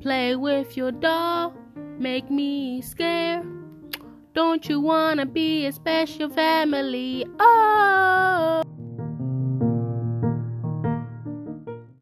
Play with your doll, make me scared. Don't you wanna be a special family? Oh.